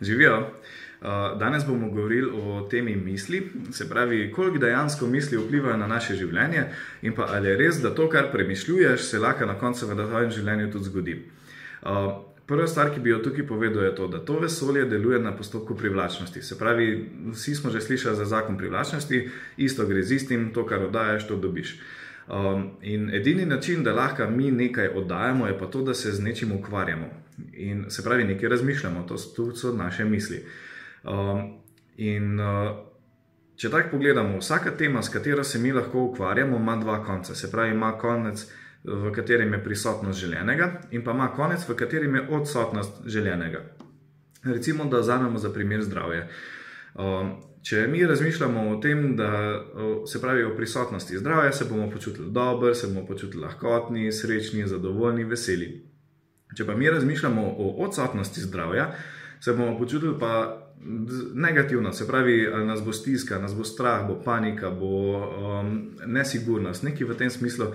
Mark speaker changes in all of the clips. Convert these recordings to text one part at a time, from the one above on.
Speaker 1: Živijo. Uh, danes bomo govorili o temi misli, se pravi, koliko dejansko misli vplivajo na naše življenje, in pa ali je res, da to, kar premišljuješ, se lahko na koncu v tvojem življenju tudi zgodi. Uh, prva stvar, ki bi jo tukaj povedal, je to, da to vesolje deluje na postopku privlačnosti. Se pravi, vsi smo že slišali za zakon privlačnosti, isto gre z istim, to, kar oddajaš, to dobiš. Um, in edini način, da lahko mi nekaj oddajamo, je pa to, da se z nečim ukvarjamo. In se pravi, nekaj razmišljamo, to so naše misli. Um, in uh, če tako pogledamo, vsaka tema, s katero se mi lahko ukvarjamo, ima dva konca. Se pravi, ima konec, v katerem je prisotnost željenega, in pa ima konec, v katerem je odsotnost željenega. Recimo, da vzamemo za primer zdravje. Um, če mi razmišljamo o tem, da se pravi o prisotnosti zdravja, se bomo počutili dobro, se bomo počutili lahkotni, srečni, zadovoljni, veseli. Če pa mi razmišljamo o odsotnosti zdravja, se bomo počutili pa negativno, se pravi, ali nas bo stiska, nas bo strah, bo panika, bo um, nesigurnost, nekaj v tem smislu uh,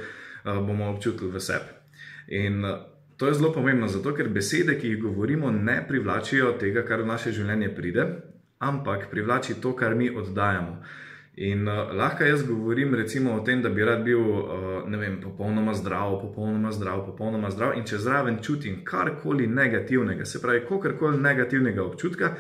Speaker 1: bomo občutili v sebi. In uh, to je zelo pomembno, zato ker besede, ki jih govorimo, ne privlačijo tega, kar v naše življenje pride, ampak privlači to, kar mi oddajamo. In uh, lahko jaz govorim recimo o tem, da bi rad bil uh, vem, popolnoma zdrav, popolnoma zdrav, popolnoma zdrav. In če zraven čutim karkoli negativnega, se pravi, kakorkoli negativnega občutka,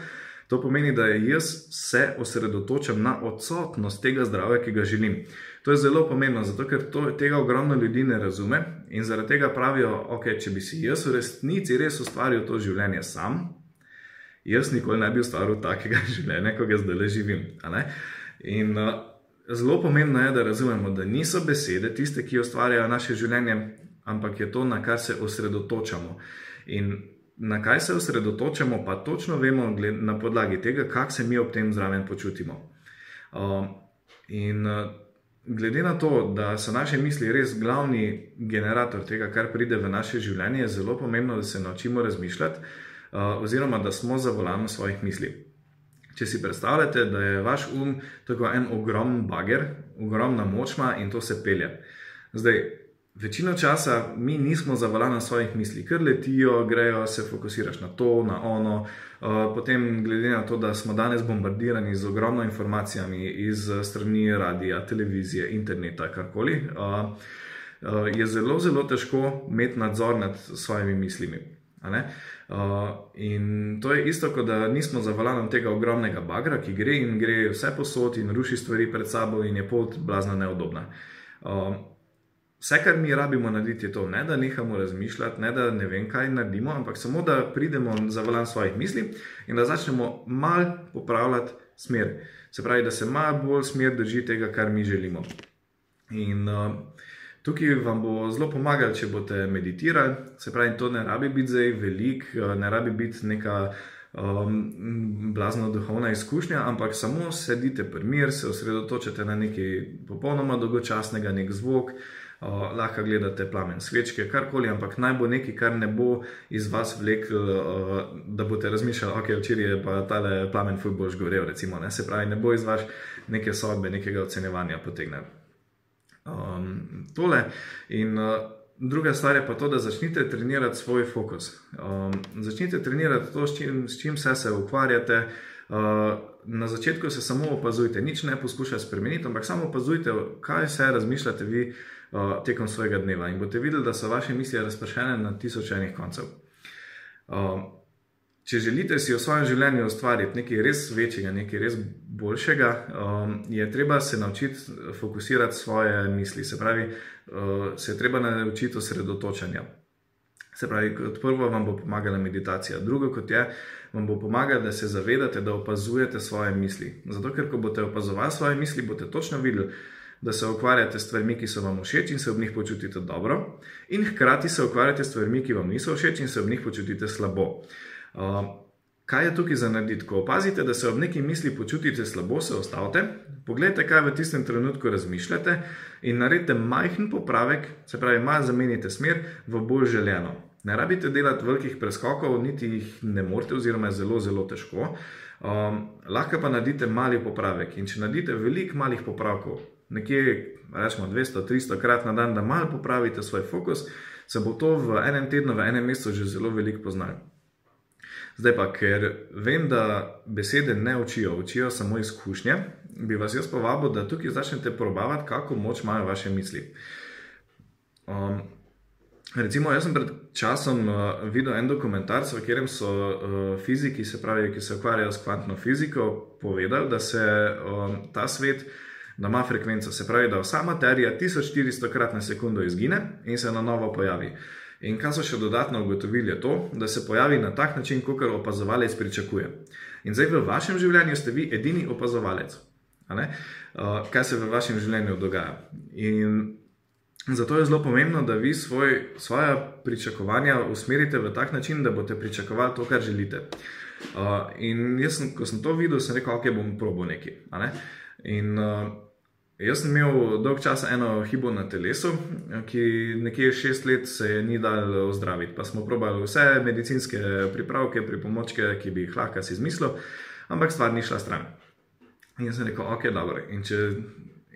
Speaker 1: To pomeni, da jaz se osredotočam na odsotnost tega zdravja, ki ga želim. To je zelo pomembno, zato ker to, tega ogromno ljudi ne razume in zaradi tega pravijo, ok, če bi si jaz v resnici res ustvaril to življenje sam, jaz nikoli ne bi ustvaril takega življenja, kot ga zdaj živim. In uh, zelo pomembno je, da razumemo, da niso besede tiste, ki ustvarjajo naše življenje, ampak je to, na kar se osredotočamo. In na kaj se osredotočamo, pa točno vemo na podlagi tega, kako se mi ob tem zraven počutimo. Uh, in uh, glede na to, da so naše misli res glavni generator tega, kar pride v naše življenje, je zelo pomembno, da se naučimo razmišljati, oziroma da smo za volanom svojih misli. Če si predstavljate, da je vaš um tako en ogromen bager, ogromna močma in to se pelje. Zdaj, Večino časa mi nismo zavalani na svojih mislih, ker letijo, grejo, se fokusiraš na to, na ono. Uh, potem, glede na to, da smo danes bombardirani z ogromno informacijami iz strani radia, televizije, interneta, karkoli, je zelo, zelo težko imeti nadzor nad svojimi mislimi. Uh, in to je isto, kot da nismo zavalani tega ogromnega bagra, ki gre in gre vse posod in ruši stvari pred sabo, in je pot blazna neudobna. Uh, Vse, kar mi rabimo narediti, je to, ne da nehamo razmišljati, ne da ne vem, kaj naredimo, ampak samo da pridemo za volan svojih misli in da začnemo mal popravljati smer. Se pravi, da se mal bolj smer drži tega, kar mi želimo. In uh, tukaj vam bo zelo pomagalo, če boste meditirali. Se pravi, to ne rabi biti zdaj velik, uh, ne rabi biti neka. Um, blazno duhovna izkušnja, ampak samo sedite pri miru, se osredotočite na nekaj popolnoma dolgočasnega, nek zvok, uh, lahko gledate plamen svečke, karkoli, ampak naj bo nekaj, kar ne bo iz vas vlekel, uh, da boste razmišljali, ok, včeraj je pa ta plamen fuj bož gorel, recimo, ne? se pravi, ne bo iz vas neke sodbe, nekega ocenjevanja potegne. Um, tole in uh, druga stvar je pa to, da začnite trenirati svoj fokus. Um, začnite trenirati to, s čim, s čim se, se ukvarjate. Uh, na začetku se samo opazujte, nič ne poskušajte spremeniti, ampak samo opazujte, kaj se razmišljate vi uh, tekom svojega dneva in boste videli, da so vaše misli razpršene na tisoč enih koncev. Uh, če želite si v svojem življenju ustvariti nekaj res večjega, nekaj res boljšega, um, je treba se naučiti fokusirati svoje misli, se pravi, uh, se je treba naučiti osredotočanja. Se pravi, kot prvo vam bo pomagala meditacija, drugo kot je, vam bo pomagala, da se zavedate, da opazujete svoje misli. Zato, ker ko boste opazovali svoje misli, boste točno videli, da se ukvarjate s stvarmi, ki so vam všeč in se ob njih počutite dobro, in hkrati se ukvarjate s stvarmi, ki vam niso všeč in se ob njih počutite slabo. Uh, kaj je tukaj za narediti? Ko opazite, da se ob neki misli počutite slabo, se ostavite, pogledajte, kaj v tistem trenutku razmišljate in naredite majhen popravek, se pravi, malo zamenite smer v bolj želeno. Ne rabite delati velikih preskokov, niti jih ne morete, oziroma je zelo, zelo težko. Um, lahko pa naredite mali popravek. In če naredite veliko malih popravkov, nekje, rečemo, 200-300 krat na dan, da malo popravite svoj fokus, se bo to v enem tednu, v enem mesecu že zelo veliko poznalo. Zdaj pa, ker vem, da besede ne učijo, učijo samo izkušnje, bi vas jaz povabil, da tukaj začnete probavati, kako moč imajo vaše misli. Um, recimo, jaz sem pred časom uh, videl en dokumentarc, v katerem so uh, fiziki, se pravi, ki se ukvarjajo s kvantno fiziko, povedali, da se um, ta svet. Da ima frekvenco, se pravi, da vsa materija 1400 krat na sekundo izgine in se na novo pojavi. In kar so še dodatno ugotovili, je to, da se pojavi na tak način, kot opazovalec pričakuje. In zdaj v vašem življenju ste vi edini opazovalec, uh, kaj se v vašem življenju dogaja. In zato je zelo pomembno, da vi svoj, svoje pričakovanja usmerite v tak način, da boste pričakovali to, kar želite. Uh, in jaz, sem, ko sem to videl, sem rekel, ok, bom probo nekaj. Ne? In uh, Jaz sem imel dolg čas eno hibo na telesu, ki nekje šest let se je ni dal ozdraviti. Pa smo probali vse medicinske pripravke, pripomočke, ki bi jih lahko si izmislil, ampak stvar ni šla stran. In jaz sem rekel, ok, dobro. In, če,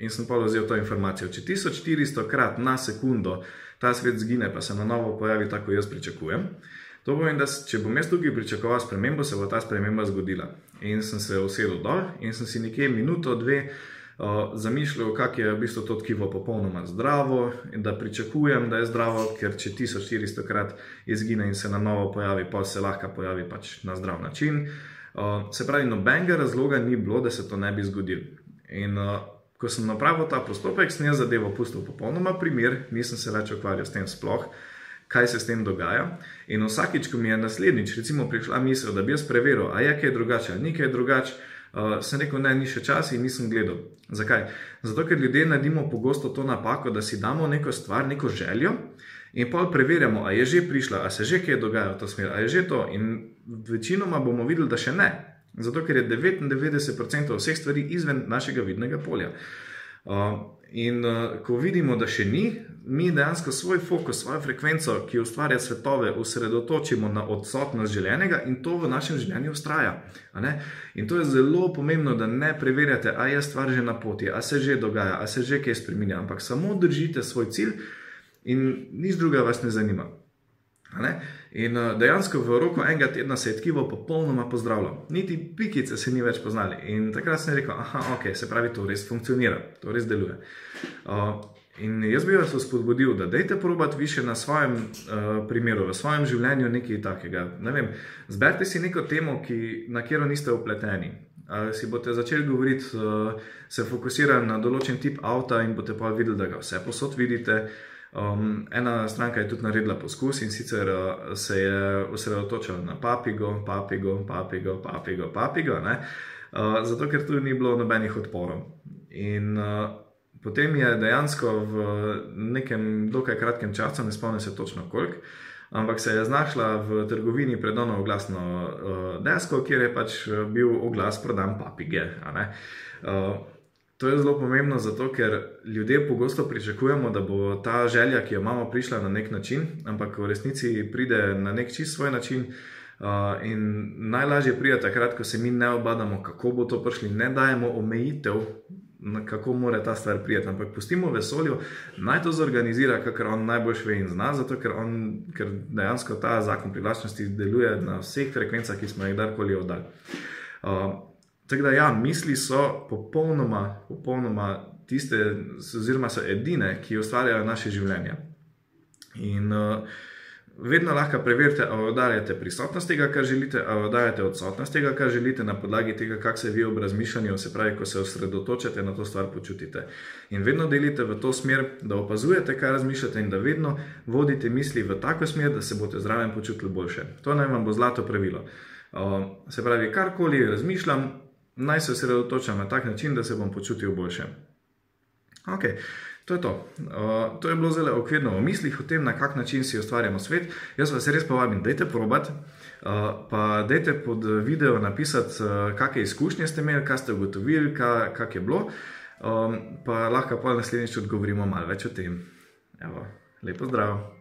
Speaker 1: in sem pa vzel to informacijo. Če 1400 krat na sekundo ta svet zgine, pa se na novo pojavi tako, jaz pričakujem. To pomeni, da če bom jaz tukaj pričakoval spremembo, se bo ta sprememba zgodila. In sem se usedel dol in sem si nekje minuto, dve zamišljal, kako je v bistvu to tkivo popolnoma zdravo in da pričakujem, da je zdravo, ker če 1400 krat izgine in se na novo pojavi, pa se lahko pojavi pač na zdrav način. Se pravi, nobenega razloga ni bilo, da se to ne bi zgodilo. In ko sem napravil ta postopek, sem jaz zadevo pustil popolnoma primer, nisem se več ukvarjal s tem sploh. Kaj se s tem dogaja? In vsakič, ko mi je naslednjič, recimo, prišla misel, da bi jaz preveril, ali je kaj drugače, ali ni kaj drugače, Uh, sem rekel, ne, ni še čas in nisem gledal. Zakaj? Zato, ker ljudje naredimo pogosto to napako, da si damo neko stvar, neko željo in pa preverjamo, ali je že prišla, ali se že kaj dogaja v to smer, ali je že to. In večinoma bomo videli, da še ne. Zato, ker je 99% vseh stvari izven našega vidnega polja. Uh, in uh, ko vidimo, da še ni, mi dejansko svoj fokus, svojo frekvenco, ki ustvarja svetove, osredotočimo na odsotnost željenega in to v našem življenju ustraja. In to je zelo pomembno, da ne preverjate, ali je stvar že na poti, ali se že dogaja, ali se že kaj spremenja, ampak samo držite svoj cilj in nič druga vas ne zanima. In uh, dejansko v roku enega tedna se je tkivo popolnoma pozdravilo, niti pikice se ni več poznali. In takrat sem rekel, ah, ok, se pravi, to res funkcionira, to res deluje. Uh, In jaz bi vas spodbudil, da dejte probati više na svojem uh, primeru, v svojem življenju nekaj takega. Ne vem, zberite si neko temo, ki, na katero niste upleteni. Ali si boste začeli govoriti, uh, se fokusirati na določen tip avta in boste pa videli, da ga vse posod vidite. Um, ena stranka je tudi naredila poskus in sicer uh, se je osredotočila na papigo, papigo, papigo, papigo, papigo, uh, zato ker tu ni bilo nobenih odporov. In uh, Potem je dejansko v nekem dokaj kratkem času, ne spomnim se točno koliko, ampak se je znašla v trgovini pred ono oglasno uh, desko, kjer je pač eh, bil oglas prodan papige. Uh, to je zelo pomembno, zato ker ljudje pogosto pričakujemo, da bo ta želja, ki jo imamo, prišla na nek način, ampak v resnici pride na nek čist svoj način. Uh, in najlažje pride takrat, ko se mi ne obadamo, kako bo to prišli, ne dajemo omejitev, kako mora ta stvar prijeti. Ampak pustimo vesolju, naj to zorganizira, kar on najbolj ve in zna, zato ker, on, ker dejansko ta zakon privlačnosti deluje na vseh frekvencah, ki smo jih kdajkoli oddali. Uh, tako da, ja, misli so popolnoma, popolnoma tiste, oziroma so edine, ki ustvarjajo naše življenje. In uh, vedno lahko preverite, ali oddajate prisotnost tega, kar želite, ali oddajate odsotnost tega, kar želite, na podlagi tega, kako se vi ob razmišljanju, se pravi, ko se osredotočate na to stvar, počutite. In vedno delite v to smer, da opazujete, kaj razmišljate, in da vedno vodite misli v tako smer, da se boste zraven počutili boljše. To naj vam bo zlato pravilo. Se pravi, karkoli razmišljam, naj se osredotočam na tak način, da se bom počutil boljše. Okay. To je to. Uh, to je bilo zelo okvirno v mislih o tem, na kak način si ustvarjamo svet. Jaz vas res povabim, dajte probat, uh, pa dajte pod video napisati, uh, kakšne izkušnje ste imeli, kaj ste ugotovili, kak je bilo. Um, pa lahko pa naslednjič odgovorimo malo več o tem. Evo, lepo zdrav.